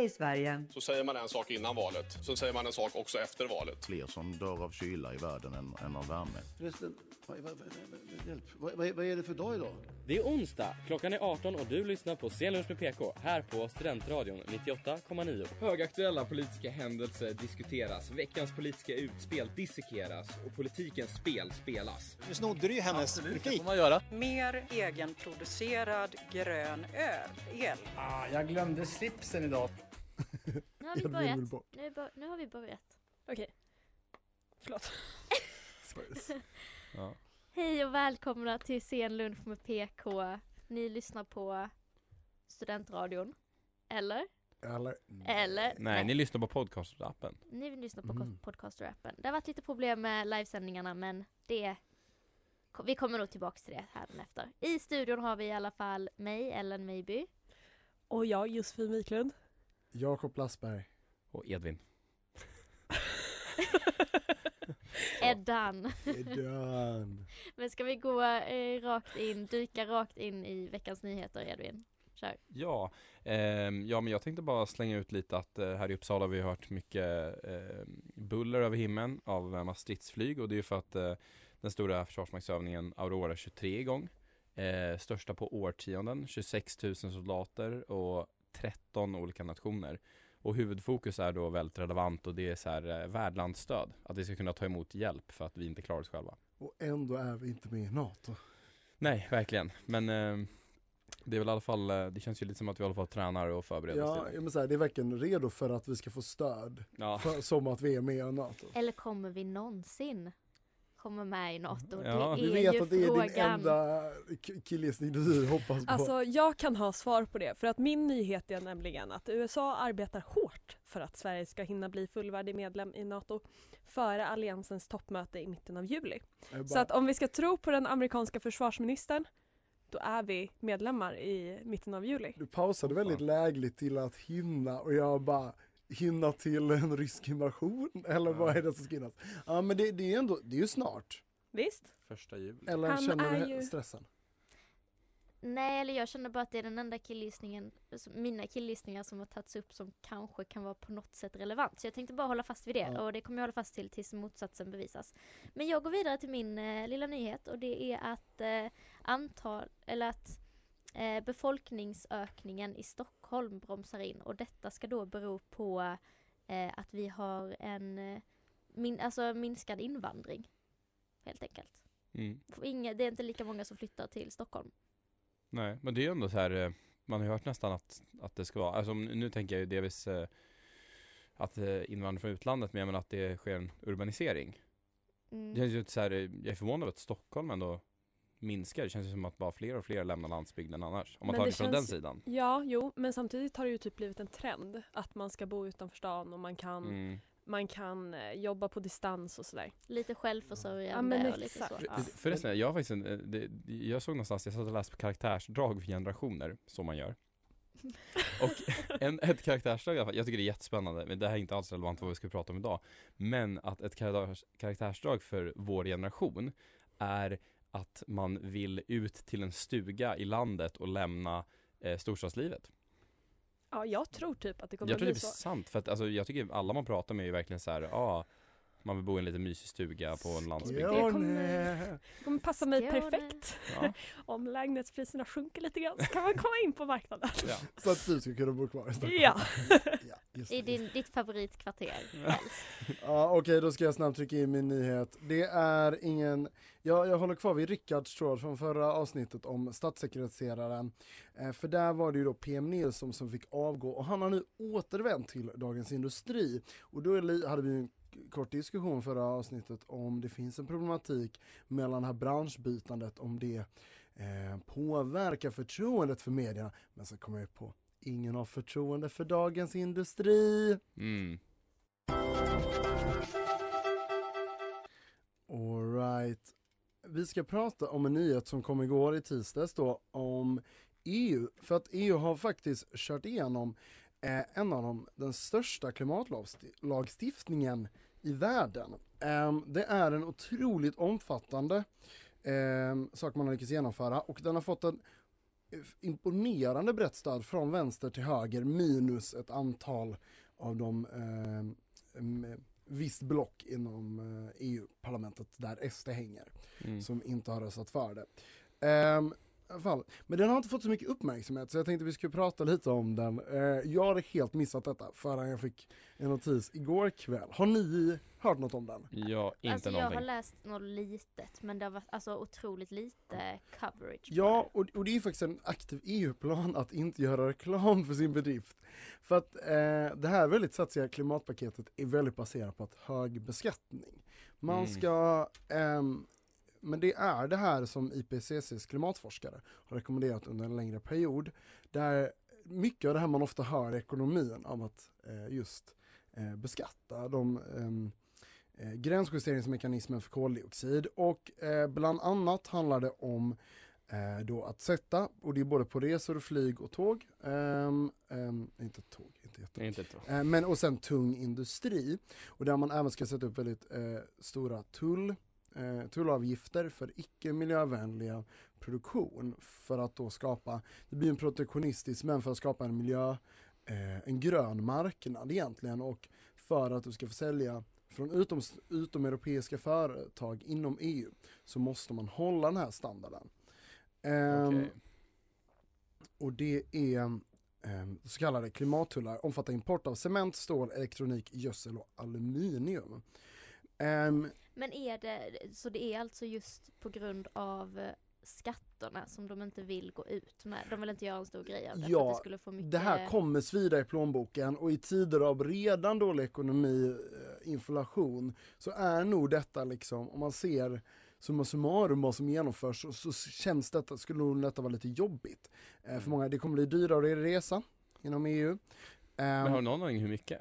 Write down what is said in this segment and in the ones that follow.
Hej Sverige! Så säger man en sak innan valet, så säger man en sak också efter valet. Fler som dör av kyla i världen än, än av värme. Förresten, hjälp. Vad, vad, vad är det för dag idag? Det är onsdag, klockan är 18 och du lyssnar på Scenlunch med PK här på Studentradion 98,9. Högaktuella politiska händelser diskuteras, veckans politiska utspel dissekeras och politikens spel spelas. Nu snodde du ju hennes får man göra. Mer egenproducerad grön öl. El. Ah, jag glömde slipsen idag. Nu har vi börjat. Nu, bör, nu har vi börjat. Okej. Förlåt. ja. Hej och välkomna till Scenlunch med PK. Ni lyssnar på Studentradion. Eller? Eller? Eller? Nej, nej. ni lyssnar på podcastrappen. Ni lyssnar på mm. podcastrappen. Det har varit lite problem med livesändningarna men det vi kommer nog tillbaks till det här efter. I studion har vi i alla fall mig, Ellen Meiby. Och jag, Josefin Wiklund. Jakob Lassberg. Och Edvin. Eddan. Eddan. Men ska vi gå eh, rakt in, dyka rakt in i veckans nyheter Edvin? Kör. Ja, eh, ja men jag tänkte bara slänga ut lite att eh, här i Uppsala har vi hört mycket eh, buller över himlen av eh, stridsflyg och det är ju för att eh, den stora försvarsmaktsövningen Aurora 23 är igång. Eh, största på årtionden, 26 000 soldater och 13 olika nationer. Och huvudfokus är då väldigt relevant och det är så här eh, värdlandsstöd. Att vi ska kunna ta emot hjälp för att vi inte klarar oss själva. Och ändå är vi inte med i NATO. Nej, verkligen. Men eh, det är väl i alla fall, eh, det känns ju lite som att vi i alla fall tränar och förbereder oss Ja, men så här, det är verkligen redo för att vi ska få stöd. Ja. För, som att vi är med i NATO. Eller kommer vi någonsin komma med i NATO. Ja. Det är du vet ju att det är din enda killgissning du hoppas på. Alltså jag kan ha svar på det för att min nyhet är nämligen att USA arbetar hårt för att Sverige ska hinna bli fullvärdig medlem i NATO före alliansens toppmöte i mitten av juli. Bara... Så att om vi ska tro på den amerikanska försvarsministern då är vi medlemmar i mitten av juli. Du pausade väldigt lägligt till att hinna och jag bara hinna till en rysk invasion? Eller ja. vad är det som ska hinnas? Ja men det, det är ändå, det är ju snart. Visst. Första juli. Eller Han känner du ju... stressen? Nej, eller jag känner bara att det är den enda killgissningen, alltså mina killgissningar som har tagits upp som kanske kan vara på något sätt relevant. Så jag tänkte bara hålla fast vid det ja. och det kommer jag hålla fast till tills motsatsen bevisas. Men jag går vidare till min eh, lilla nyhet och det är att eh, antal, eller att eh, befolkningsökningen i Stockholm bromsar in och detta ska då bero på eh, att vi har en eh, min, alltså minskad invandring. Helt enkelt. Mm. Inga, det är inte lika många som flyttar till Stockholm. Nej, men det är ju ändå så här, eh, man har hört nästan att, att det ska vara, alltså nu tänker jag ju delvis eh, att invandring från utlandet, men jag menar att det sker en urbanisering. Mm. Det känns ju så här, jag är förvånad över att Stockholm ändå minskar. Det känns ju som att bara fler och fler lämnar landsbygden annars. Om man men tar det, från den sidan. Ja, jo, men samtidigt har det ju typ blivit en trend att man ska bo utanför stan och man kan mm. Man kan eh, jobba på distans och sådär. Lite självförsörjande ja, och lite så. Ja. Förresten, jag har faktiskt en, eh, det, jag såg någonstans, jag satt och läste på karaktärsdrag för generationer, som man gör. och en, ett karaktärsdrag i alla fall, jag tycker det är jättespännande, men det här är inte alls relevant för vad vi ska prata om idag. Men att ett karaktärs, karaktärsdrag för vår generation är att man vill ut till en stuga i landet och lämna eh, storstadslivet. Ja, jag tror typ att det kommer jag att bli så. Jag tror det är sant, för att alltså, jag tycker alla man pratar med är verkligen så här, ja, ah, man vill bo i en liten mysig stuga på en landsbygd. Det kommer, det kommer passa mig perfekt. Ja. Om lägenhetspriserna sjunker lite grann så kan man komma in på marknaden. Ja. Så att du ska kunna bo kvar i Stockholm. Ja. ja I din, ditt favoritkvarter Ja okej, okay, då ska jag snabbt trycka in min nyhet. Det är ingen, ja, jag håller kvar vid Rickards tråd från förra avsnittet om statssekreteraren. Eh, för där var det ju då PM Nilsson som fick avgå och han har nu återvänt till Dagens Industri. Och då hade vi en kort diskussion förra avsnittet om det finns en problematik mellan det här branschbytandet, om det eh, påverkar förtroendet för medierna. Men så kommer jag på, ingen har förtroende för Dagens Industri. Mm. Alright. Vi ska prata om en nyhet som kom igår i tisdags då om EU, för att EU har faktiskt kört igenom eh, en av de, den största klimatlagstiftningen i världen. Eh, det är en otroligt omfattande eh, sak man har lyckats genomföra och den har fått en imponerande brett stöd från vänster till höger minus ett antal av de eh, visst block inom eh, EU-parlamentet där SD hänger Mm. som inte har röstat för det. Alla fall. Men den har inte fått så mycket uppmärksamhet så jag tänkte vi skulle prata lite om den. Eh, jag hade helt missat detta förrän jag fick en notis igår kväll. Har ni hört något om den? Ja, inte alltså jag någonting. har läst något litet men det har varit alltså otroligt lite coverage. Ja, och, och det är faktiskt en aktiv EU-plan att inte göra reklam för sin bedrift. För att eh, det här väldigt satsiga klimatpaketet är väldigt baserat på att hög beskattning. Man Mm. ska, ehm, men det är det här som IPCCs klimatforskare har rekommenderat under en längre period. Där mycket av det här man ofta hör i ekonomin om att eh, just eh, beskatta de ehm, eh, gränsjusteringsmekanismen för koldioxid och bland annat handlar det om då att sätta, och det är både på resor, flyg och tåg, ehm, ehm, inte tåg, inte jätte. Inte ett Eh, men och sen tung industri och där man även ska sätta upp väldigt eh, stora tull, eh, tullavgifter för icke miljövänliga produktion för att då skapa, det blir en protektionistisk men för att skapa en miljö, eh, en grön marknad egentligen och för att du ska få sälja från utom, utomeuropeiska företag inom EU så måste man hålla den här standarden. Ehm, Okej. Och det är ehm, så kallade klimattullar, omfattar import av cement, stål, elektronik, gödsel och aluminium. Ehm, Men är det, så det är alltså just på grund av eh, skatterna som de inte vill gå ut med? De vill inte göra en stor grej av det att det Ja, skulle få mycket... det här kommer svida i plånboken och i tider av redan dålig ekonomi, eh, inflation, så är nog detta liksom, om man ser summa summarum vad som genomförs så, så känns detta, skulle nog detta vara lite jobbigt. Eh, Mm. för många, det kommer bli dyrare att resa inom EU. Men Ehm, har du någon aning hur mycket?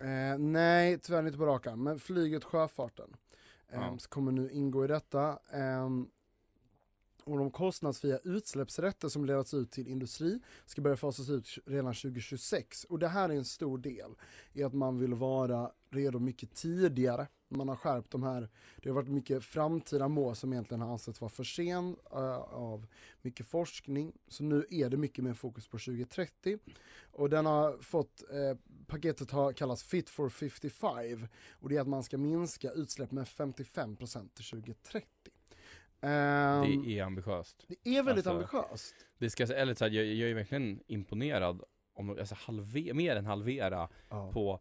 Eh, nej, tyvärr inte på rak arm, men flyget, sjöfarten eh, Ja. så kommer nu ingå i detta. Och de kostnadsfria utsläppsrätter som delats ut till industri ska börja fasas ut redan 2026. Och det här är en stor del i att man vill vara redo mycket tidigare. Man har skärpt de här, det har varit mycket framtida mål som egentligen har ansetts vara för sen eh, av mycket forskning. Så nu är det mycket mer fokus på 2030. Och den har fått, eh, paketet har kallats Fit for 55 och det är att man ska minska utsläpp med 55 procent till 2030. Ehm, Det är ambitiöst. det är väldigt Alltså, ambitiöst. Det ska, eller så här, jag, jag är verkligen imponerad om alltså halve, mer än halvera Ja. på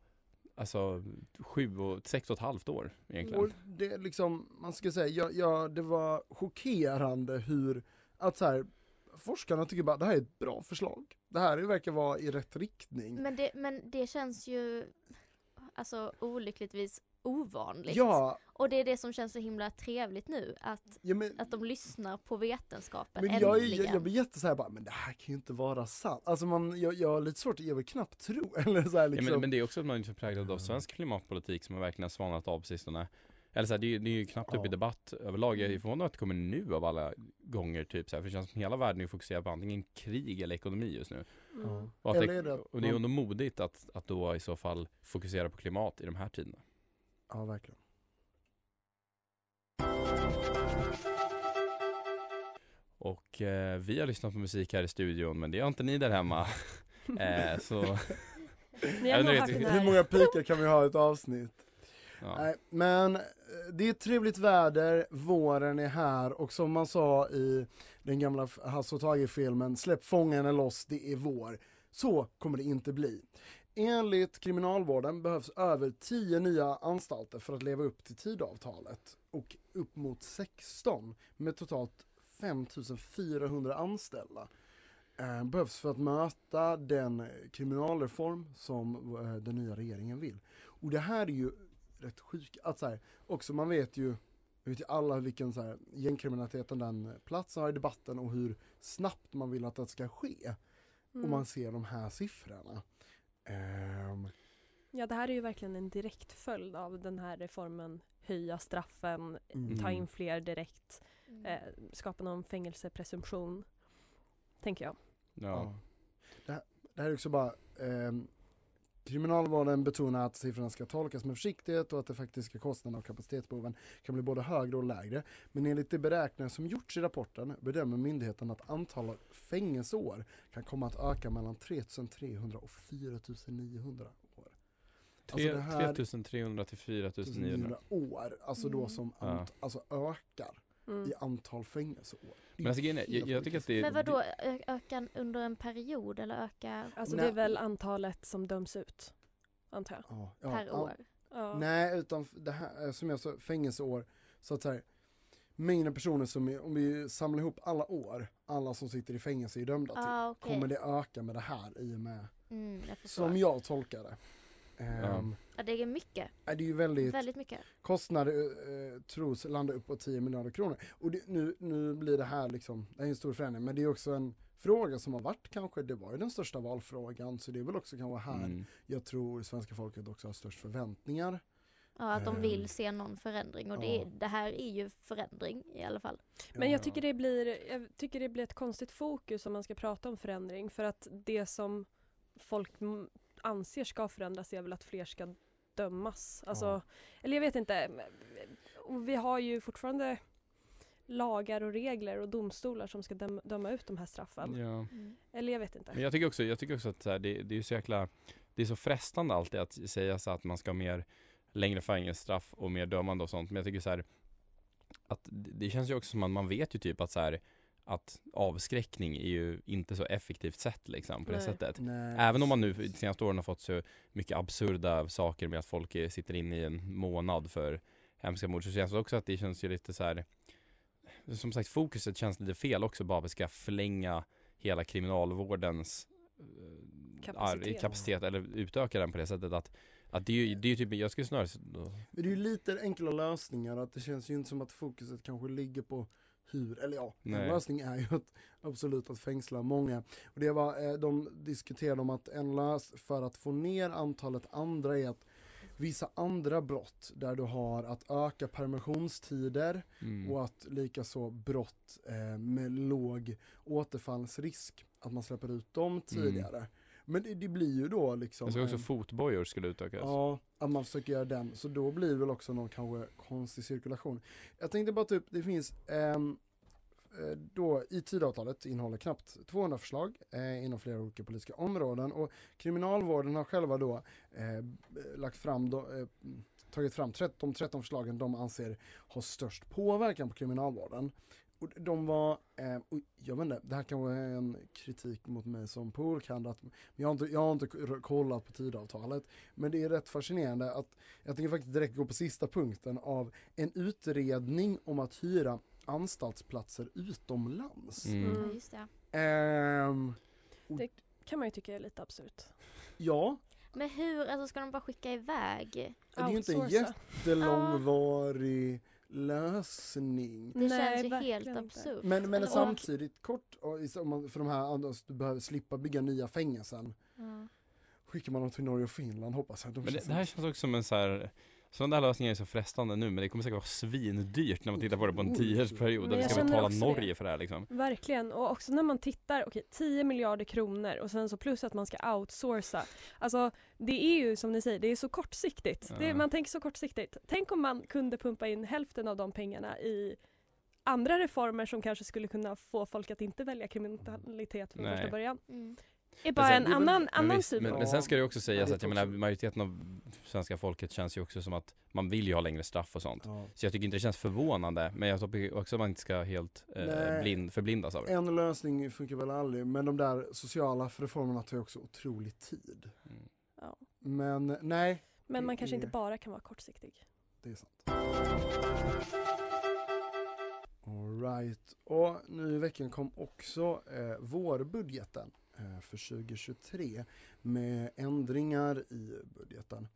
alltså sju och sex och ett halvt år egentligen. Och det är liksom, man ska säga, ja, ja, det var chockerande hur, att så här, forskarna tycker bara det här är ett bra förslag. Det här verkar vara i rätt riktning. Men det, men det känns ju alltså olyckligtvis ovanligt. Ja. Och det är det som känns så himla trevligt nu, att, Ja, men- att de lyssnar på vetenskapen Men jag, äntligen. jag, jag blir jätte så här bara, men det här kan ju inte vara sant. Alltså man, jag, jag har lite svårt, jag vill knappt tro, eller så här liksom. ja, men, men det är också att man är präglad av svensk klimatpolitik som har verkligen har svalnat av på sistone. Eller så här, det, är, ju- det är ju knappt upp i Ja. debatt överlag. Jag är förvånad att det kommer nu av alla gånger typ så här, för det känns som hela världen är fokuserad på antingen krig eller ekonomi just nu. Mm. Och, det, är det att och det är man- ändå modigt att, att då i så fall fokusera på klimat i de här tiderna. Ja, verkligen. Och eh, vi har lyssnat på musik här i studion men det har inte ni där hemma. eh, så... Hur många pikar kan vi ha i ett avsnitt? Ja. Nej, men eh, det är trevligt väder, våren är här och som man sa i den gamla Hasse och Tage-filmen, släpp fångarna loss, det är vår. Så kommer det inte bli. Enligt kriminalvården behövs över 10 nya anstalter för att leva upp till Tidöavtalet och upp mot 16 med totalt 5400 anställda eh, behövs för att möta den kriminalreform som eh, den nya regeringen vill. Och det här är ju rätt sjukt, att så här, också man vet ju, vet ju alla vilken så här, gängkriminaliteten den platsen har i debatten och hur snabbt man vill att det ska ske. Mm. Och man ser de här siffrorna. Ehm, Ja, det här är ju verkligen en direkt följd av den här reformen. Höja straffen, Mm. ta in fler direkt, Mm. eh, skapa någon fängelsepresumtion. tänker jag. Ja. Det, här, det här är också bara ehm, Kriminalvården betonar att siffrorna ska tolkas med försiktighet och att de faktiska kostnaderna och kapacitetsbehoven kan bli både högre och lägre. Men enligt de beräkningar som gjorts i rapporten bedömer myndigheten att antalet fängelseår kan komma att öka mellan 3300 och 4900 år. Det här- 3300 till 4900. år, alltså då Mm. som ant, alltså ökar Mm. i antal fängelseår. Men alltså, jag, jag tycker att det Men vadå, ö- öka under en period eller öka Alltså Nej. det är väl antalet som döms ut, antar jag. Ja, ja, per ja. år? Ja. Nej, utan det här, eh, som jag sa, fängelseår, så att säga mängden personer som, är, om vi samlar ihop alla år, alla som sitter i fängelse är dömda till, Ah, okej. kommer det öka med det här i och med, Mm, jag som jag tolkar det. Ehm, Ja, det är mycket. det är ju väldigt, Väldigt mycket. kostnader eh, tros landa upp på 10 miljarder kronor. Och det, nu, nu blir det här liksom, det är en stor förändring, men det är också en fråga som har varit kanske, det var ju den största valfrågan, så det är väl också kanske här Mm. jag tror svenska folket också har störst förväntningar. Ja, att de vill se någon förändring och det, Ja. det här är ju förändring i alla fall. Men jag Ja. tycker, det blir, jag tycker det blir ett konstigt fokus om man ska prata om förändring för att det som folk anser ska förändras är väl att fler ska dömas. Alltså, Ja. Eller jag vet inte. Vi har ju fortfarande lagar och regler och domstolar som ska döma, döma ut de här straffen. Ja. Mm. Eller jag vet inte. Men jag tycker också, jag tycker också att här, det, det är ju så jäkla Det är så frestande alltid att säga så att man ska ha mer längre fängelsestraff och mer dömande och sånt. Men jag tycker så här att det det känns ju också som att man vet ju typ att så här att avskräckning är ju inte så effektivt sätt liksom på det Nej. sättet. Nej, Även om man nu de senaste åren har fått så mycket absurda saker med att folk är- sitter inne i en månad för hemska mord så känns det också att det känns ju lite så här som sagt fokuset känns lite fel också bara att vi ska förlänga hela kriminalvårdens eh, Kapacitet. ar- kapacitet eller utöka den på det sättet att, att det är ju, det är ju typ, jag skulle snarare Men det är ju lite enkla lösningar, att det känns ju inte som att fokuset kanske ligger på hur, eller ja, en Nej. lösning är ju att, absolut att fängsla många. Och det var, eh, de diskuterade om att en lös för att få ner antalet andra är att vissa andra brott där du har att öka permissionstider mm. och att likaså brott eh, med låg återfallsrisk, att man släpper ut dem tidigare. Men det, det blir ju då liksom Jag såg också en- fotbojor skulle utökas. Ja, att man försöker göra den. Så då blir det väl också någon kanske konstig cirkulation. Jag tänkte bara typ, det finns ehm, eh, då i Tidöavtalet innehåller knappt 200 förslag eh, inom flera olika politiska områden och Kriminalvården har själva då eh, lagt fram, då, eh, tagit fram 13, 13 förslagen de anser har störst påverkan på kriminalvården. Och de var, eh, och jag vet inte, det här kanske är en kritik mot mig som poolkandidat, men jag har inte, jag har inte kollat på Tidöavtalet. Men det är rätt fascinerande att, jag tänker faktiskt direkt gå på sista punkten av en utredning om att hyra anstaltsplatser utomlands. Mm. Ja, just det. Ehm, och, Det- kan man ju tycka är lite absurt. ja, Men hur, alltså ska de bara skicka iväg? det är ju inte en jättelångvarig lösning. Det Nej, känns ju helt absurt. Men, men Eller- samtidigt kort, för de här andra, du behöver slippa bygga nya fängelsen. Ja. Skickar man dem till Norge och Finland hoppas jag. De Men det, det här känns också som en så här Sådana där lösningar är så frestande nu men det kommer säkert vara svindyrt när man tittar på det på en tioårsperiod. Där vi jag ska betala Norge det. för det här liksom. Verkligen, och också när man tittar, okej 10 miljarder kronor och sen så plus att man ska outsourca. Alltså det är ju som ni säger, det är så kortsiktigt. Det, man tänker så kortsiktigt. Tänk om man kunde pumpa in hälften av de pengarna i andra reformer som kanske skulle kunna få folk att inte välja kriminalitet från Nej. första början. Mm. Det är bara sen- en annan, Men, annan visst, syn. men, Ja. men sen ska det också sägas det att jag också. menar majoriteten av svenska folket känns ju också som att man vill ju ha längre straff och sånt. Ja. Så jag tycker inte det känns förvånande men jag tycker också att man inte ska helt eh, blind, förblindas av det. En lösning funkar väl aldrig, men de där sociala reformerna tar ju också otrolig tid. Mm. Ja. Men nej, Men man kanske är- inte bara kan vara kortsiktig. det är sant. Alright, och nu i veckan kom också eh, vårbudgeten för 2023 med ändringar i budgeten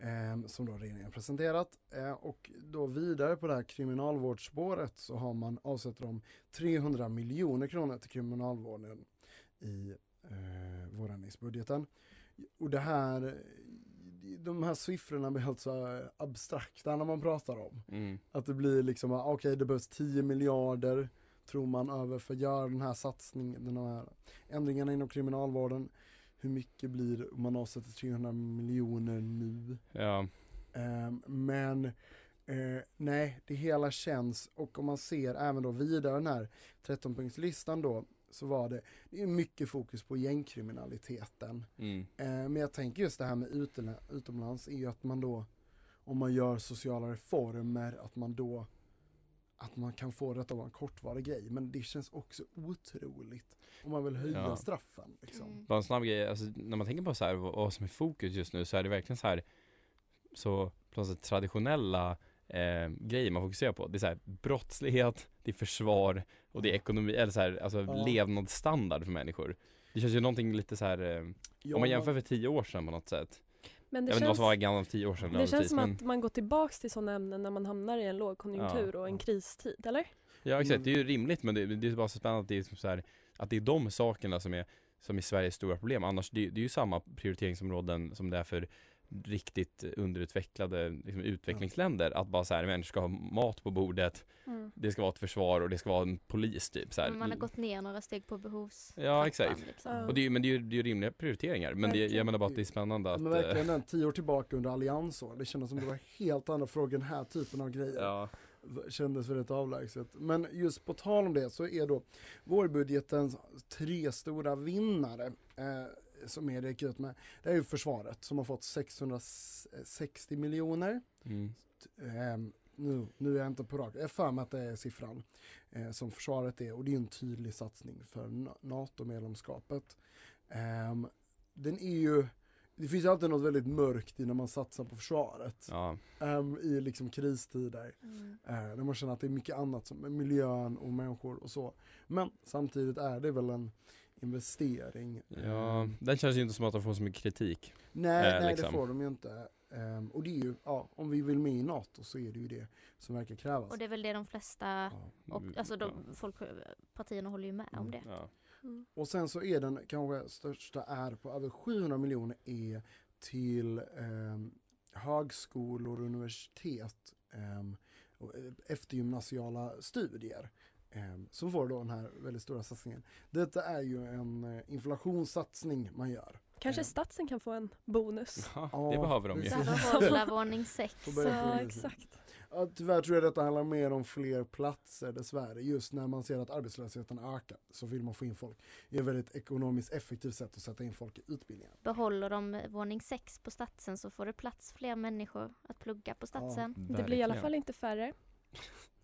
eh, som då regeringen presenterat. Eh, och då vidare på det här kriminalvårdsspåret så har man avsatt de 300 miljoner kronor till kriminalvården i eh, vårändringsbudgeten. Och det här, de här siffrorna blir helt så abstrakta när man pratar om. Mm. Att det blir liksom, ah, okej det behövs 10 miljarder tror man över för att göra den här satsningen, den här ändringarna inom kriminalvården. Hur mycket blir man avsätter 300 miljoner nu? Ja, Ehm, men eh, nej, det hela känns och om man ser även då vidare den här 13-punktslistan då så var det, det är mycket fokus på gängkriminaliteten. mm. Eh, men jag tänker just det här med utomlands är ju att man då om man gör sociala reformer att man då att man kan få det att vara en kortvarig grej men det känns också otroligt om man vill höja Ja. straffen liksom. Mm. Bara en snabb grej, alltså, när man tänker på så här, vad, som är fokus just nu så är det verkligen så här så på något sätt traditionella eh, grejer man fokuserar på. Det är så här brottslighet, det är försvar och det är ekonomi, eller så här, alltså Ja. levnadsstandard för människor. Det känns ju någonting lite så här eh, Ja, om man man- jämför för tio år sedan på något sätt. Men det jag vet inte vad känns, som var gammalt tio år sedan. det känns som men, att man går tillbaks till sådana ämnen när man hamnar i en lågkonjunktur och en kristid, eller? Ja exakt, det är ju rimligt men det, det är bara så spännande att det är, liksom så här, att det är de sakerna som är, som är Sveriges stora problem. Annars, det, det är ju samma prioriteringsområden som det är för riktigt underutvecklade liksom, utvecklingsländer. Att bara så här, människor ska ha mat på bordet, Mm. det ska vara ett försvar och det ska vara en polis typ. Så här. Man har gått ner några steg på behovs Ja exakt. liksom. Och det är, men det är ju det är ju rimliga prioriteringar. Men det, jag menar bara att det är spännande att... Men eh, verkligen den tio år tillbaka under alliansår, det kändes som det var helt andra frågor, den här typen av grejer. ja. Kändes väldigt avlägset. Men just på tal om det så är då vårbudgetens tre stora vinnare eh, som är det gick ut med, det är ju försvaret som har fått 660 miljoner. Mm. Eh, nu, nu är jag inte på rak, jag för mig att det är siffran eh, som försvaret är och det är en tydlig satsning för Na- NATO-medlemskapet. Ehm, den är ju, det finns ju alltid något väldigt mörkt i när man satsar på försvaret. Ja. Ehm, I liksom kristider. Mm. Eh, där man känner att det är mycket annat som miljön och människor och så. Men samtidigt är det väl en investering. ja, den känns ju inte som att de får så mycket kritik. nej, eh, nej liksom. det får de ju inte. Ehm, och det är ju, ja, om vi vill med i NATO så är det ju det som verkar krävas. Och det är väl det de flesta, Ja. och, alltså de, folk, partierna håller ju med om det. Ja. Mm. Och sen så är den kanske största är på över 700 miljoner är till ehm, högskolor och universitet eh, eftergymnasiala studier. Ehm, som får då den här väldigt stora satsningen. Detta är ju en eh, inflationssatsning man gör. Kanske Eh. statsen kan få en bonus. Ja, Ja, det behöver de ju. precis. För att hålla våning sex. Får Så börja få in sig. exakt. Ja, tyvärr tror jag detta handlar mer om fler platser dessvärre. Just när man ser att arbetslösheten ökar så vill man få in folk. Det är ett väldigt ekonomiskt effektivt sätt att sätta in folk i utbildningar. Behåller de våning sex på statsen så får det plats fler människor att plugga på statsen. Det blir i alla fall inte färre.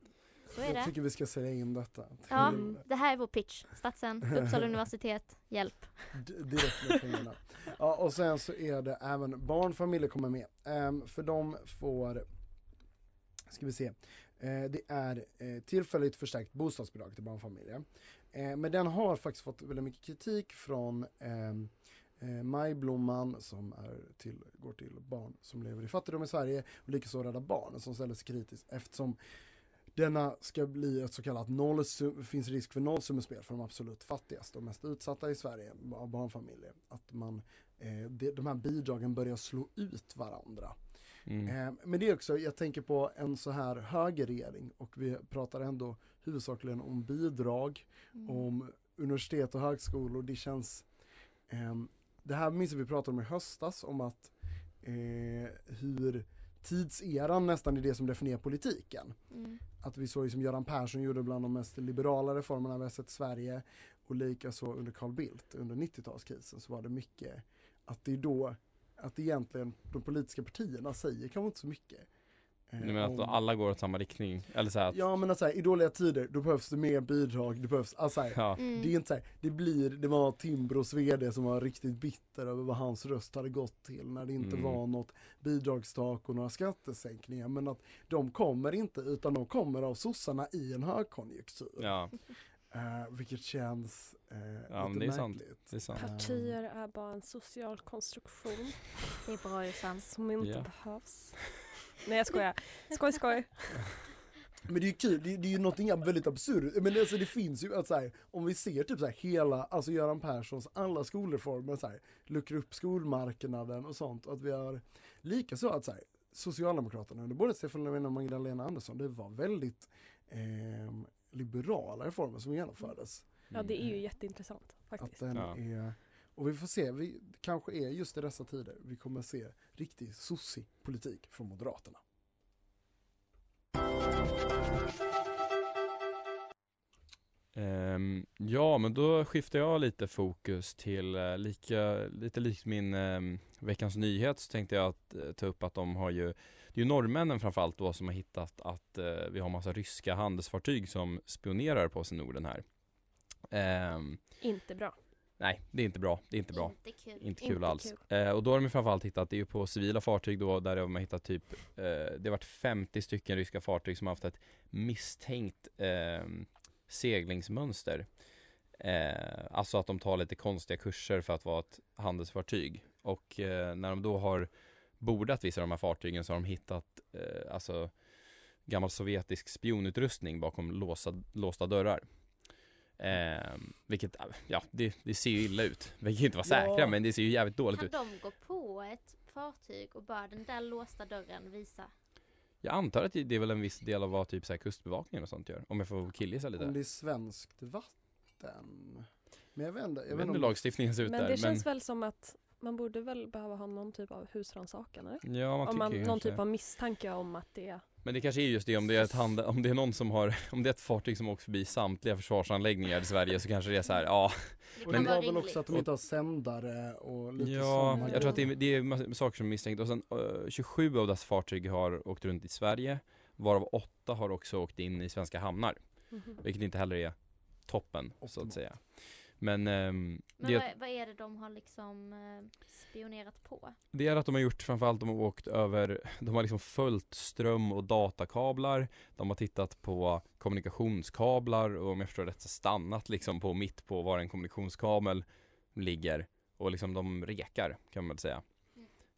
Så är Jag det. tycker vi ska sälja in detta. Ja, det här är vår pitch. Statsen, Uppsala universitet, hjälp. D- direkt med pengarna. Ja, och sen så är det även barnfamiljer kommer med. Ehm, för de får, ska vi se, eh, det är eh, tillfälligt förstärkt bostadsbidrag till barnfamiljer. Eh, men den har faktiskt fått väldigt mycket kritik från eh, Majblomman som är till, går till barn som lever i fattigdom i Sverige och likaså Rädda Barnen som ställer sig kritiskt eftersom denna ska bli ett så kallat nollsum, finns risk för nollsummespel för de absolut fattigaste och mest utsatta i Sverige av barnfamiljer. Att man, eh, de, här bidragen börjar slå ut varandra. Mm. Eh, men det är också, jag tänker på en så här högerregering och vi pratar ändå huvudsakligen om bidrag, Mm. om universitet och högskolor. Det känns, ehm, det här minns vi pratade om i höstas om att eh, hur tidseran nästan är det som definierar politiken. Mm. Att vi såg som Göran Persson gjorde bland de mest liberala reformerna vi har sett i Sverige och likaså under Carl Bildt under 90-talskrisen så var det mycket att det är då att egentligen de politiska partierna säger kanske inte så mycket. Eh, Du menar att alla går åt samma riktning? Eller så att, Ja men att så här, i dåliga tider då behövs det mer bidrag, det behövs, alltså här, ja. Mm. det är inte så här, det blir, det var Timbros vd som var riktigt bitter över vad hans röst hade gått till när det inte Mm. var något bidragstak och några skattesänkningar men att de kommer inte utan de kommer av sossarna i en högkonjunktur. ja, Eh, vilket känns eh, Ja, lite det är sant. märkligt. det är sant. Partier är bara en social konstruktion Det är bra Jossan. som inte Ja. behövs. Nej jag skojar. Skoj skoj. Men det är ju kul, det, det är ju någonting väldigt absurt. Men alltså det finns ju att så här, om vi ser typ så här hela, alltså Göran Perssons alla skolreformer så här, luckra upp skolmarknaden och sånt. Att vi har likaså att så här, Socialdemokraterna under både Stefan Löfven och Magdalena Andersson, det var väldigt ehm, liberala reformen som genomfördes. Ja det är ju jätteintressant Att faktiskt. den Ja. är, och vi får se, vi, kanske är just i dessa tider vi kommer se riktig sossig politik från Moderaterna. Ehm, ja, men då skiftar jag lite fokus till eh, lika, lite likt min ehm, veckans nyhet så tänkte jag att eh, ta upp att de har ju, det är ju norrmännen framförallt då som har hittat att eh, vi har massa ryska handelsfartyg som spionerar på oss i Norden här. Ehm, Inte bra. Nej, det är inte bra, det är inte bra. Inte kul. Inte kul Inte alls. kul. Eh, och då har de framförallt hittat, det är ju på civila fartyg då, där de har hittat typ, eh, det har varit 50 stycken ryska fartyg som har haft ett misstänkt eh, seglingsmönster. Alltså att de tar lite konstiga kurser för att vara ett handelsfartyg. Och eh, när de då har bordat vissa av de här fartygen så har de hittat eh, alltså gammal sovjetisk spionutrustning bakom låsa, låsta dörrar. Eh, vilket, ja, det, det ser ju illa ut. Vi kan inte vara säkra Ja. men det ser ju jävligt dåligt Kan ut. de gå på ett fartyg och bara den där låsta dörren visa? Jag antar att det är väl en viss del av vad typ så här kustbevakningen och sånt gör. Om jag får killgissa lite. Om det är svenskt vatten. Men jag vet inte, Jag jag vet inte hur lagstiftningen ser ut Men där. det känns väl som att man borde väl behöva ha någon typ av husrannsakan eller? Ja, man Om man, tycker ju någon kanske typ av misstanke om att det är Men det kanske är just det om det är ett hand, om det är någon som har, om det är ett fartyg som åker förbi samtliga försvarsanläggningar i Sverige så kanske det är så här, ja. Det kan det var väl också att de inte har sändare och lite Ja, jag tror att det är, det är saker som är misstänkt och sen eh, 27 av dessa fartyg har åkt runt i Sverige varav 8 har också åkt in i svenska hamnar. Mhm. Vilket inte heller är toppen så att Optimalt. säga. Men, ehm, Men det, vad, vad är det de har liksom eh, spionerat på? det är att de har gjort framförallt de har åkt över, de har liksom följt ström och datakablar. De har tittat på kommunikationskablar och om jag förstår rätt så stannat liksom på mitt på var en kommunikationskabel ligger. Och liksom de rekar kan man väl säga.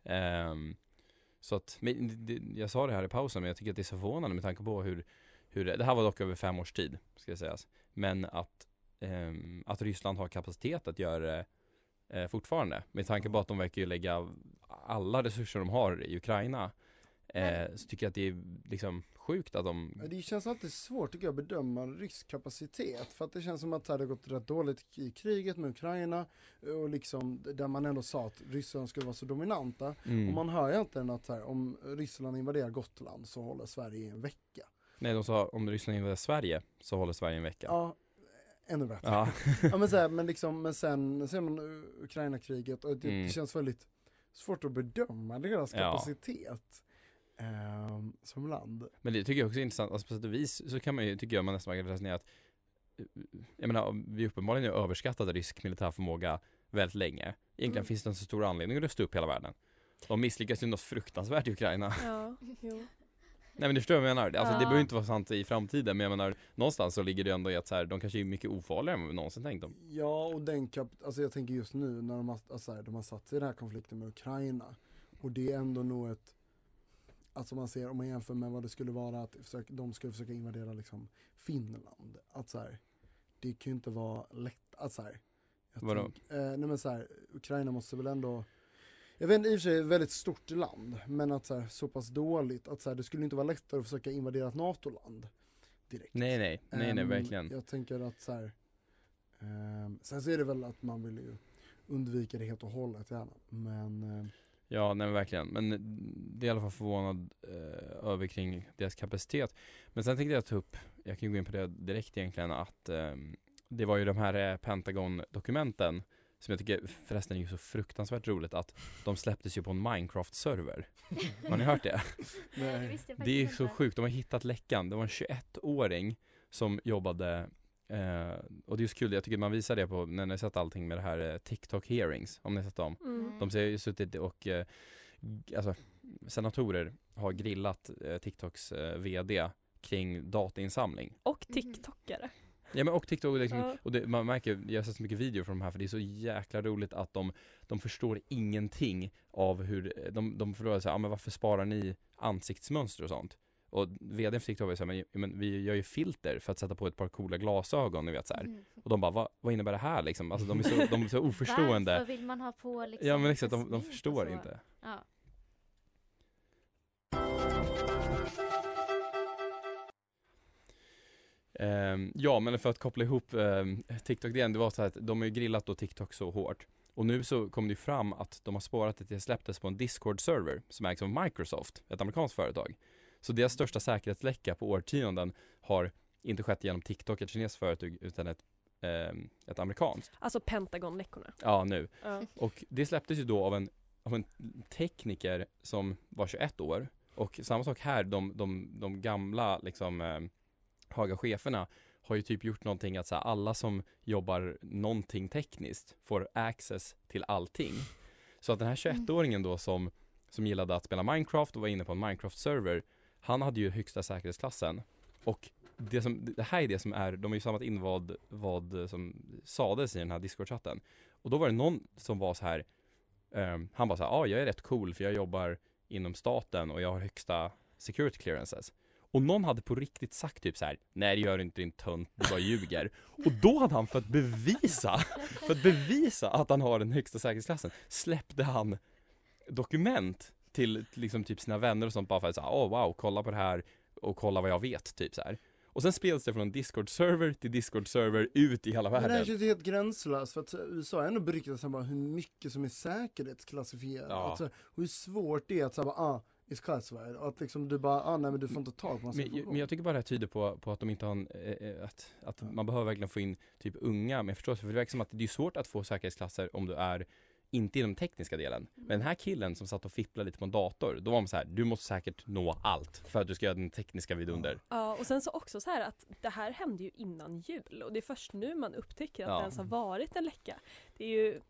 Ehm, så att, jag sa det här i pausen men jag tycker att det är så förvånande med tanke på hur, hur det, det här var dock över fem års tid ska jag sägas. Men att, att Ryssland har kapacitet att göra det eh, fortfarande. Med tanke på att de verkar ju lägga alla resurser de har i Ukraina. Eh, så tycker jag att det är liksom sjukt att de Det känns alltid svårt tycker jag att bedöma rysk kapacitet för att det känns som att det hade gått rätt dåligt i kriget med Ukraina och liksom där man ändå sa att Ryssland skulle vara så dominanta Mm. och man hör ju egentligen att här, om Ryssland invaderar Gotland så håller Sverige i en vecka. Nej de sa om Ryssland invaderar Sverige så håller Sverige en vecka. Ja, ännu bättre. Ja. ja men, så här, men liksom, men sen ser man Ukraina-kriget och det Mm. känns väldigt svårt att bedöma deras Ja. kapacitet ehm, som land. Men det tycker jag också är intressant, alltså på sätt och vis så kan man ju, tycker jag man nästan kan resonera att eh, Jag menar, vi uppenbarligen har överskattat rysk militär förmåga väldigt länge Egentligen Mm. finns det en så stor anledning att rusta upp hela världen De misslyckas ju något fruktansvärt i Ukraina Ja, jo. Nej men du förstår vad jag menar, alltså det Ja. behöver ju inte vara sant i framtiden men jag menar Någonstans så ligger det ändå i att så här, de kanske är mycket ofarligare än vad vi någonsin tänkt dem Ja och den kap- alltså jag tänker just nu när de har, alltså här, de har satt sig i den här konflikten med Ukraina och det är ändå nog ett Alltså man ser om man jämför med vad det skulle vara att försöka, de skulle försöka invadera liksom Finland. Att så här, det kan ju inte vara lätt, att så här, jag Vadå? tänk- eh, nej men så här, Ukraina måste väl ändå jag vet inte, i och för sig ett väldigt stort land, men att så, här, så pass dåligt att så här, det skulle inte vara lättare att försöka invadera ett NATO-land direkt. Nej nej, nej nej Ehm, verkligen Jag tänker att så här, ehm, sen så är det väl att man vill ju undvika det helt och hållet gärna. Men ehm, Ja, nej verkligen. Men det är i alla fall förvånad eh, över kring deras kapacitet. Men sen tänkte jag ta upp, jag kan ju gå in på det direkt egentligen, att ehm, det var ju de här eh, Pentagon-dokumenten som jag tycker förresten är ju så fruktansvärt roligt att de släpptes ju på en Minecraft-server. Har ni hört det? Nej, det är så sjukt, de har hittat läckan. Det var en 21-åring som jobbade eh, och det är så kul, jag tycker man visar det på när ni har sett allting med det här eh, TikTok hearings, om ni har sett dem. Mm. De har ju suttit och, eh, alltså senatorer har grillat eh, TikToks eh, VD kring datainsamling. Och TikTokare. Ja men och TikTok, liksom, Ja. och det, man märker, jag har sett så mycket videor från de här för det är så jäkla roligt att de, de förstår ingenting av hur, de, de frågar såhär, ah, men varför sparar ni ansiktsmönster och sånt? Och vdn för TikTok var såhär, men, men vi gör ju filter för att sätta på ett par coola glasögon, ni vet såhär. Mm. Och de bara, Va, vad innebär det här liksom? Alltså de är så, de är så oförstående. Varför vill man ha på liksom Ja men exakt, de, de förstår inte. Ja. Ehm, ja men för att koppla ihop um, TikTok-grejen, det var så här att de har ju grillat då TikTok så hårt. Och nu så kom det ju fram att de har spårat att det släpptes på en Discord-server som ägs av Microsoft, ett amerikanskt företag. Så deras största säkerhetsläcka på årtionden har inte skett genom TikTok, ett kinesiskt företag, utan ett, ehm, ett amerikanskt. Alltså Pentagon-läckorna. Ja, nu. Ja. Och det släpptes ju då av en, av en tekniker som var 21 år. Och samma sak här, de, de, de gamla liksom höga cheferna har ju typ gjort någonting att så här, alla som jobbar någonting tekniskt får access till allting. Så att den här 21-åringen då som, som gillade att spela Minecraft och var inne på en Minecraft-server, han hade ju högsta säkerhetsklassen. Och det, som, det här är det som är, de har ju samlat in vad, vad som sades i den här Discord-chatten. Och då var det någon som var så här, ehm, han var så här, ja ah, jag är rätt cool för jag jobbar inom staten och jag har högsta security clearances. Och någon hade på riktigt sagt typ så här: nej det gör du inte din tönt, du bara ljuger. Och då hade han för att bevisa, för att bevisa att han har den högsta säkerhetsklassen, släppte han dokument till liksom typ sina vänner och sånt bara för att säga, åh oh, wow, kolla på det här och kolla vad jag vet, typ så här. Och sen spreds det från Discord-server till Discord-server ut i hela Men det här världen. känns ju helt gränslöst för att USA är ändå beryktat bara hur mycket som är säkerhetsklassifierat. Ja. Alltså, hur svårt det är att säga bara, ah, classified. Och att liksom du bara, ah nej men du får inte tag på massa Men, men jag tycker bara det här tyder på, på att de inte har en, eh, eh, att, att man behöver verkligen få in typ unga med förståelse. För det verkar som att det är svårt att få säkerhetsklasser om du är inte i den tekniska delen. Men den här killen som satt och fipplade lite på en dator, då var man så här, du måste säkert nå allt för att du ska göra den tekniska vidunder. Ja, och sen så också så här att det här hände ju innan jul och det är först nu man upptäcker att Ja. det ens har varit en läcka. Det är ju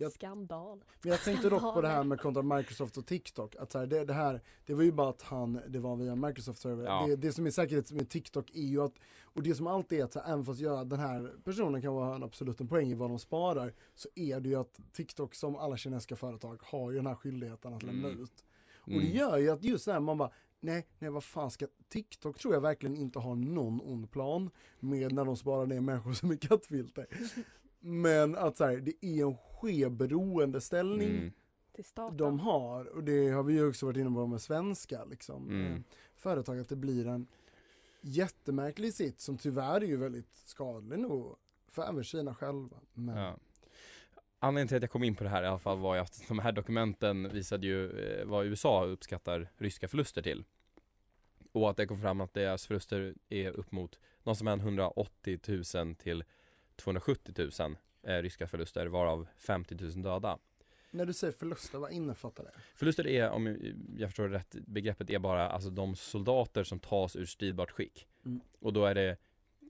Jag- skandal. Men jag tänkte dock på det här med kontra Microsoft och TikTok, att så här, det, det här, det var ju bara att han, det var via Microsoft server. Ja. Det, det som är säkerhet med TikTok är ju att, och det som alltid är att så här, även fast jag, den här personen kan vara en absolut en poäng i vad de sparar, så är det ju att TikTok som alla kinesiska företag har ju den här skyldigheten att lämna Mm. ut. Och det gör ju att just det här man bara, nej, nej vad fan ska, TikTok tror jag verkligen inte har någon ond plan med när de sparar ner människor som är kattfilter. Men att så här, det är en skev beroendeställning Mm. De har, och det har vi ju också varit inne på med svenska liksom, Mm. eh, företag, att det blir en jättemärklig sitt som tyvärr är ju väldigt skadlig nog för även Kina själva. Men, Ja. Anledningen till att jag kom in på det här i alla fall var ju att de här dokumenten visade ju eh, vad USA uppskattar ryska förluster till. Och att det kom fram att deras förluster är upp mot någonstans mellan 180 000 till 270 000 eh, ryska förluster varav 50 000 döda. När du säger förluster, vad innefattar det? Förluster är, om jag förstår det rätt, begreppet är bara alltså de soldater som tas ur stridbart skick. Mm. Och då är det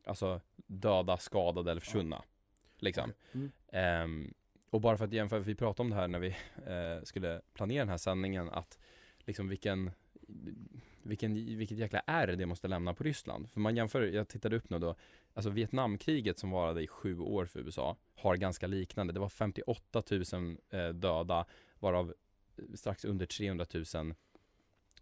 alltså döda, skadade eller försvunna. Liksom. Mm. Ehm, och bara för att jämföra, vi pratade om det här när vi eh, skulle planera den här sändningen, att liksom vilken, vilken, vilket jäkla R det måste lämna på Ryssland. För man jämför, jag tittade upp nu då, alltså Vietnamkriget som varade i sju år för USA har ganska liknande. Det var 58 000 eh, döda, varav strax under 300 000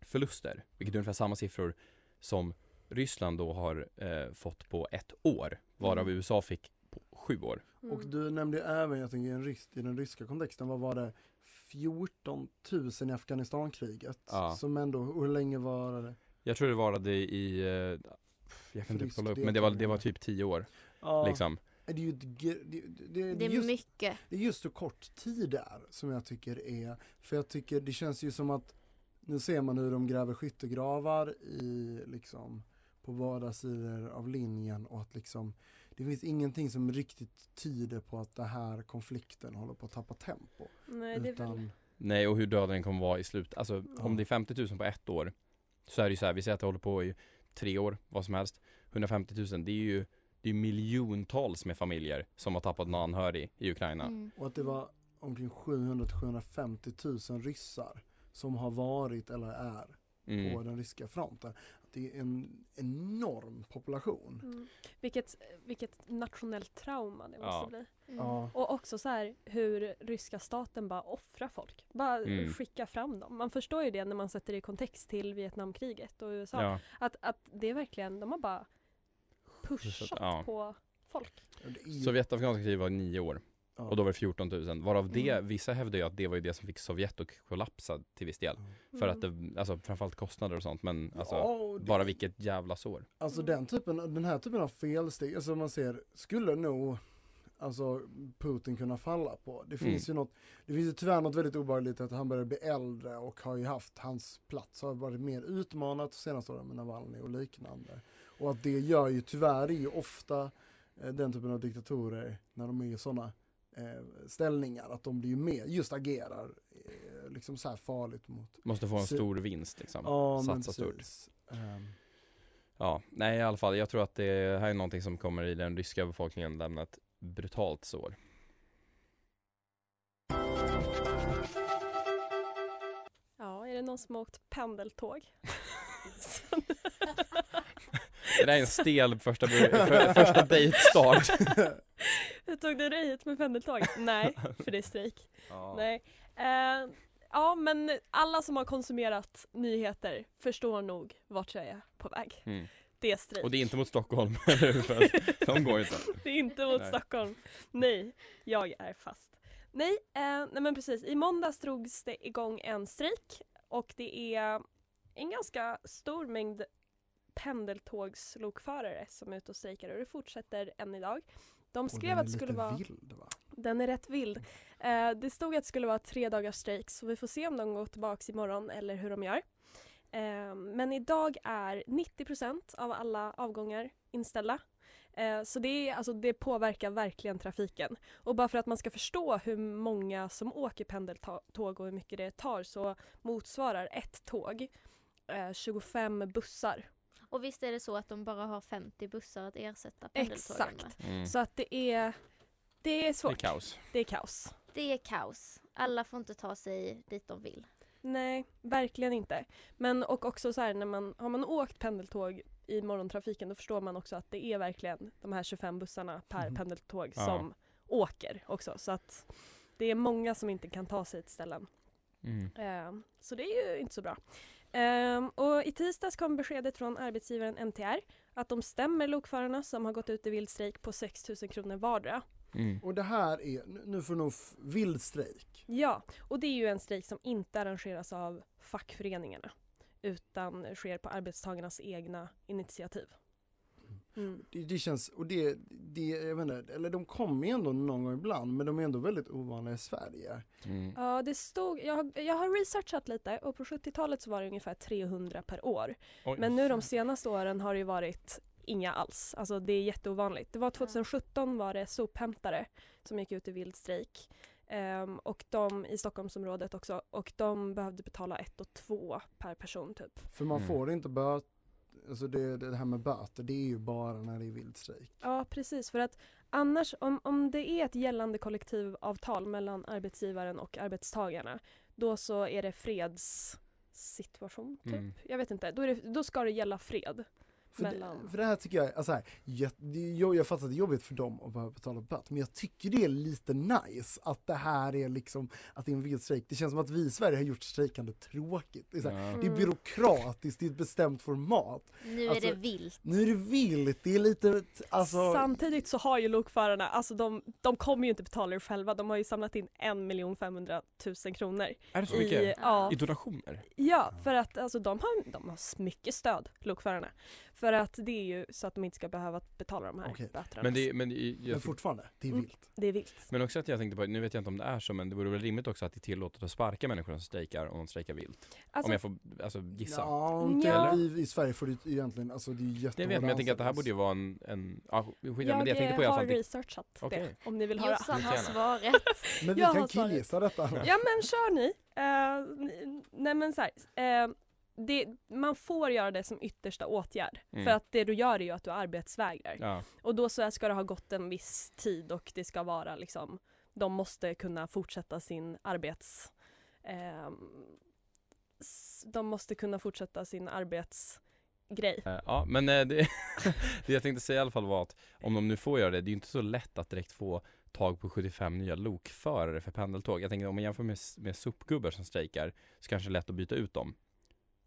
förluster, vilket är ungefär samma siffror som Ryssland då har eh, fått på ett år, varav Mm. USA fick på sju år. Mm. Och du nämnde även, jag tänker en rysk, i den ryska kontexten, vad var det? 14 000 i Afghanistankriget. Ja. Som ändå, hur länge var det? Jag tror det varade i, eh, jag kan inte kolla upp, men det var, det var typ tio år. Ja, Liksom. det är ju det, det, Det är just, mycket. Det är just så kort tid där som jag tycker är, för jag tycker det känns ju som att nu ser man hur de gräver skyttegravar i liksom på båda sidor av linjen och att liksom det finns ingenting som riktigt tyder på att den här konflikten håller på att tappa tempo. Nej, det är väl... Utan, Nej, och hur döda den kommer vara i slut. Alltså Ja. om det är 50 000 på ett år, så är det ju så här, vi säger att det håller på i tre år, vad som helst. 150 000, det är ju det är miljontals med familjer som har tappat någon anhörig i Ukraina. Mm. och att det var omkring 700-750 000 ryssar som har varit eller är på Mm. den ryska fronten. Det är en enorm population. Mm. Vilket, vilket nationellt trauma det måste Ja. bli. Mm. Ja. Och också så här hur ryska staten bara offrar folk. Bara Mm. skickar fram dem. Man förstår ju det när man sätter det i kontext till Vietnamkriget och USA. Ja. Att, att det är verkligen, de har bara pushat Ja. på folk. Sovjetafrikanska kriget var nio år. Ja. Och då var det 14 000, varav det, Mm. vissa hävdar ju att det var ju det som fick Sovjet att kollapsa till viss del. För att det, alltså framförallt kostnader och sånt men alltså Ja, det- bara vilket jävla sår. Alltså den typen, den här typen av felsteg, alltså man ser, skulle nog Alltså Putin kunna falla på. Det finns Mm. ju något, det finns ju tyvärr något väldigt obehagligt att han börjar bli äldre och har ju haft, hans plats har varit mer utmanat senaste åren med Navalny och liknande. Och att det gör ju tyvärr är ju ofta eh, den typen av diktatorer när de är sådana ställningar, att de blir ju mer, just agerar eh, liksom så här farligt mot Måste få en stor vinst liksom. Ja men Satsa stort. Ehm, Ja, nej i alla fall, jag tror att det här är någonting som kommer i den ryska befolkningen lämna ett brutalt sår. Ja, är det någon som har åkt pendeltåg? Det där är en stel första, för, första dejtstart. Tog du dig hit med pendeltåg? Nej, för det är strejk. Ja. Nej. Eh, ja men alla som har konsumerat nyheter förstår nog vart jag är på väg. Mm. Det är strejk. Och det är inte mot Stockholm, de går inte. det är inte mot Nej. Stockholm. Nej, jag är fast. Nej, eh, nej men precis. I måndags drogs det igång en strejk och det är en ganska stor mängd pendeltågslokförare som är ute och strejkar och det fortsätter än idag. De skrev den att det skulle vara vild va? den är rätt vild. Eh, det stod att det skulle vara tre dagars strejk så vi får se om de går tillbaks imorgon eller hur de gör. Eh, men idag är 90% av alla avgångar inställda. Eh, så det, är, alltså, det påverkar verkligen trafiken. Och bara för att man ska förstå hur många som åker pendeltåg och hur mycket det tar så motsvarar ett tåg eh, 25 bussar. Och visst är det så att de bara har 50 bussar att ersätta pendeltågen med? Exakt. Mm. Så att det är, det är Det är svårt. kaos. Det är kaos. Det är kaos. Alla får inte ta sig dit de vill. Nej, verkligen inte. Men och också så här när man har man åkt pendeltåg i morgontrafiken då förstår man också att det är verkligen de här 25 bussarna per Mhm. pendeltåg Ja. som åker också så att det är många som inte kan ta sig till ställen. Mm. Eh, så det är ju inte så bra. Eh, och i tisdags kom beskedet från arbetsgivaren NTR att de stämmer lokförarna som har gått ut i vild strejk på 6 000 kronor vardera. Mm. Och det här är, nu- nu får nog vild strejk. Ja, och det är ju en strejk som inte arrangeras av fackföreningarna utan sker på arbetstagarnas egna initiativ. Mm. Det, det känns, och det, det, jag vet inte, eller de kommer ju ändå någon gång ibland men de är ändå väldigt ovanliga i Sverige. Mm. Ja, det stod, jag, har- jag har researchat lite och på 70-talet så var det ungefär 300 per år. Oj. Men nu de senaste åren har det ju varit inga alls. Alltså det är jätteovanligt. Det var 2017 var det sophämtare som gick ut i vild strejk. Ehm, och de i Stockholmsområdet också. Och de behövde betala ett och två per person typ. För man Mm. får inte böt, alltså det, det här med böter det är ju bara när det är vild strejk. Ja precis för att annars om, om det är ett gällande kollektivavtal mellan arbetsgivaren och arbetstagarna då så är det fredssituation typ. Mm. Jag vet inte. Då, är det, då ska det gälla fred. För Mellan. det, för det här tycker jag, alltså här, jag, jag, jag fattar att det är jobbigt för dem att behöva betala böter men jag tycker det är lite nice att det här är liksom, att det är en vild strejk. Det känns som att vi i Sverige har gjort strejkande tråkigt. Det är, så här, Ja. det är byråkratiskt, det är ett bestämt format. Nu Alltså, är det vilt. Nu är det vilt, det är lite, alltså Samtidigt så har ju lokförarna, alltså de, de kommer ju inte betala det själva. De har ju samlat in 1 500 000 kronor. Är det så I, mycket? ja, I donationer? ja, för att alltså, de, har, de har mycket stöd, lokförarna. För att det är ju så att de inte ska behöva betala de här Okej. böterna. Men, det, men, i- Men jag, fortfarande, det är Mm. vilt. Det är vilt. men också att jag tänkte på, nu vet jag inte om det är så men det vore väl rimligt också att det är tillåtet att sparka människor som strejkar om de strejkar vilt. Alltså, om jag får alltså, gissa. Ja, inte, Ja. I, i Sverige får du ju egentligen, alltså det är ju Det vet jag, men jag tänker att det här borde ju vara en, en ja, skit, men det jag jag tänkte på i alla har fall. det- researchat Okej. det, om ni vill höra. Jossan har svaret. Men vi jag kan svaret. killgissa detta. Ja men kör ni. Uh, nej men så här, eh, det, man får göra det som yttersta åtgärd. Mm. För att det du gör är ju att du arbetsvägrar. Ja. Och då så ska det ha gått en viss tid och det ska vara liksom, de måste kunna fortsätta sin arbets... s- de måste kunna fortsätta sin arbetsgrej. Eh, Ja men eh, det, det jag tänkte säga i alla fall var att om de nu får göra det, det är ju inte så lätt att direkt få tag på 75 nya lokförare för pendeltåg. Jag tänker om man jämför med, med sopgubbar som strejkar så kanske det är lätt att byta ut dem.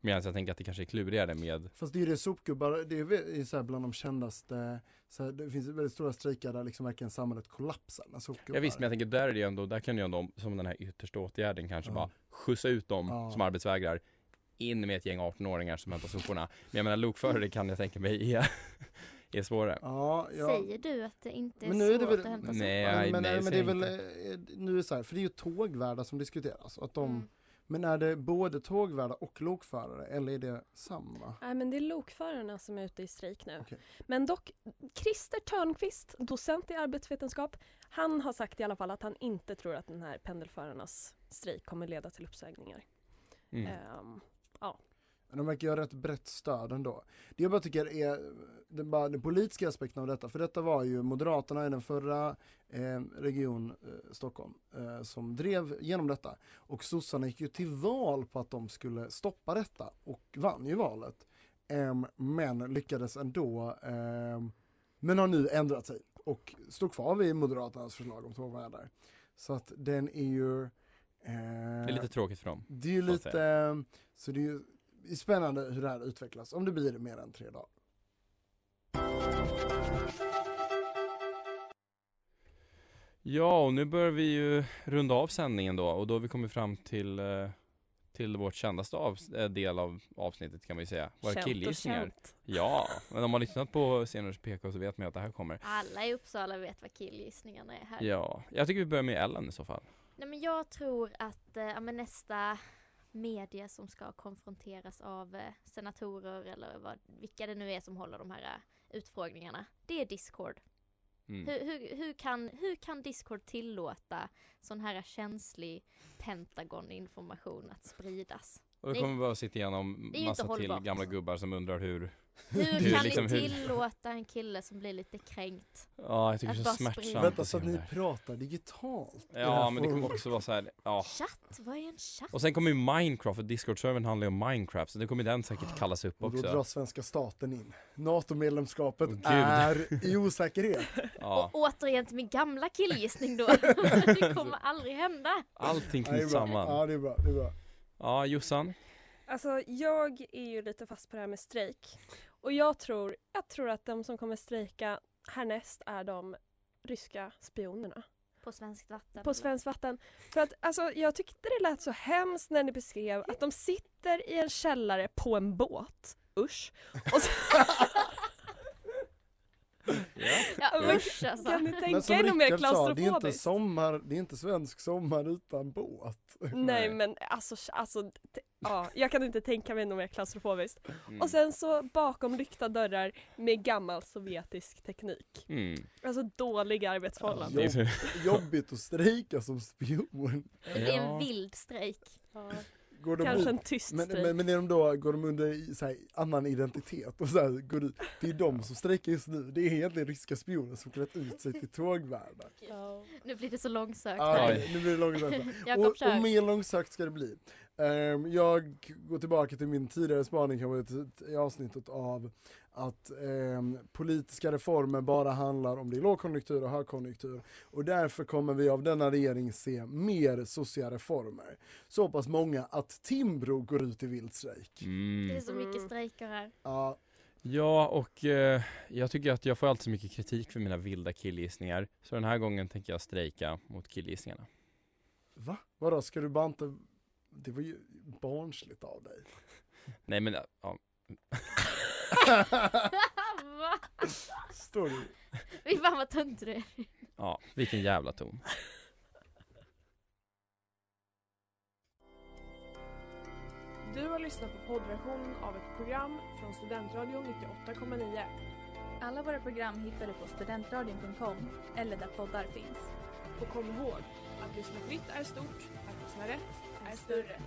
Medan jag tänker att det kanske är klurigare med Fast det är ju det sopgubbar, det är ju så här bland de kändaste, så här, det finns väldigt stora strejkar där liksom verkligen samhället kollapsar när sopgubbar Ja visst, men jag tänker där är det ändå, där kan ju ändå som den här yttersta åtgärden kanske Ja. bara skjutsa ut dem Ja. som arbetsvägrar in med ett gäng 18-åringar som hämtar soporna. Men jag menar lokförare kan jag tänka mig är, är svårare. Ja, ja. Säger du att det inte är Men nu är det svårt väl, att hämta Nej, sopor? men, men, nej, men det är väl, jag eh, nu är det så här, för det är ju tågvärdar som diskuteras. Att de, Mm. Men är det både tågvärdar och lokförare eller är det samma? Nej men det är lokförarna som är ute i strejk nu. Okej. Men dock, Christer Törnqvist, docent i arbetsvetenskap, han har sagt i alla fall att han inte tror att den här pendelförarnas strejk kommer leda till uppsägningar. Mm. Ehm, ja. Men de verkar ju ha rätt brett stöd ändå. Det jag bara tycker är den, bara, den politiska aspekten av detta, för detta var ju Moderaterna i den förra eh, region eh, Stockholm eh, som drev genom detta. Och sossarna gick ju till val på att de skulle stoppa detta och vann ju valet. Men lyckades ändå, men har nu ändrat sig och stod kvar vid Moderaternas förslag om tågvärdar. Så att den är ju... eh, Det är lite tråkigt för dem. det är ju lite, så det är ju är spännande hur det här utvecklas, om det blir mer än tre dagar. Ja, och nu börjar vi ju runda av sändningen då och då har vi kommit fram till eh, till vårt kändaste av, eh, del av avsnittet kan vi säga. Våra Känt och killgissningar. känt. Ja, men om man har lyssnat på Senors PK så vet man ju att det här kommer. Alla i Uppsala vet vad killgissningarna är här. Ja, jag tycker vi börjar med Ellen i så fall. Nej men jag tror att ja, men nästa medie som ska konfronteras av eh, senatorer eller vad, vilka det nu är som håller de här eh, utfrågningarna. Det är Discord. Mm. Hur, hur, hur, kan, hur kan Discord tillåta sån här känslig Pentagon-information att spridas? Och då kommer vi bara sitta igenom massa till gamla gubbar som undrar hur Hur Hur kan liksom- ni hur- tillåta en kille som blir lite kränkt? Ja, jag tycker Att det är så smärtsamt sprida. Vänta, att så att ni pratar digitalt? Ja, men det kommer formen. också vara så här, ja. Chatt? Vad är en chatt? Och sen kommer ju Minecraft, och Discord-servern handlar ju om Minecraft, så det kommer den säkert kallas upp Och då också. drar svenska staten in. NATO-medlemskapet gud. är i osäkerhet. Ja, Och återigen till min gamla killgissning då. det kommer aldrig hända. allting knyts samman. Ja, det är bra. Det är bra. Ja, Jossan? Alltså jag är ju lite fast på det här med strejk. Och jag tror, jag tror att de som kommer strejka härnäst är de ryska spionerna. På svenskt vatten. På svenskt vatten. För att alltså, jag tyckte det lät så hemskt när ni beskrev att de sitter i en källare på en båt. Usch. Och så, Ja usch alltså. kan ni tänka er något mer sa, det är, inte klaustrofobiskt? sommar, det är inte svensk sommar utan båt. Nej men alltså, alltså ja, jag kan inte tänka mig något mer klaustrofobiskt. Mm. Och sen så bakom lyckta dörrar med gammal sovjetisk teknik. Mm. Alltså dåliga arbetsförhållanden. Det är så- Jobbigt att strejka som spion. Det blir en Ja. vild strejk. Går de Kanske en tyst men, strejk. men, men är de då, går de under i så här, annan identitet och så här, går ut, det är de som strejkar just nu, det är egentligen ryska spioner som klätt ut sig till tågvärdar. Nu blir det så långsökt. Ja. Oj. nu blir det långsökt. Och, och mer långsökt ska det bli. Ehm, jag går tillbaka till min tidigare spaning i avsnittet av att ehm, politiska reformer bara handlar om det är lågkonjunktur och högkonjunktur. Och därför kommer vi av denna regering se mer sociala reformer. Så pass många att Timbro går ut i vild strejk. Det är Mm. så mycket strejker här. Ja, Ja, och eh, jag tycker att jag får alltid så mycket kritik för mina vilda killgissningar. Så den här gången tänker jag strejka mot killgissningarna. va? Vadå, ska du bara inte... Det var ju barnsligt av dig. Nej men, ja. Va? Står du? Fy fan vad töntig du är. ja, vilken jävla ton. Du har lyssnat på poddversion av ett program från Studentradion 98,9. Alla våra program hittar du på studentradion.com eller där poddar finns. Och kom ihåg, att lyssna fritt är stort, att lyssna rätt är större.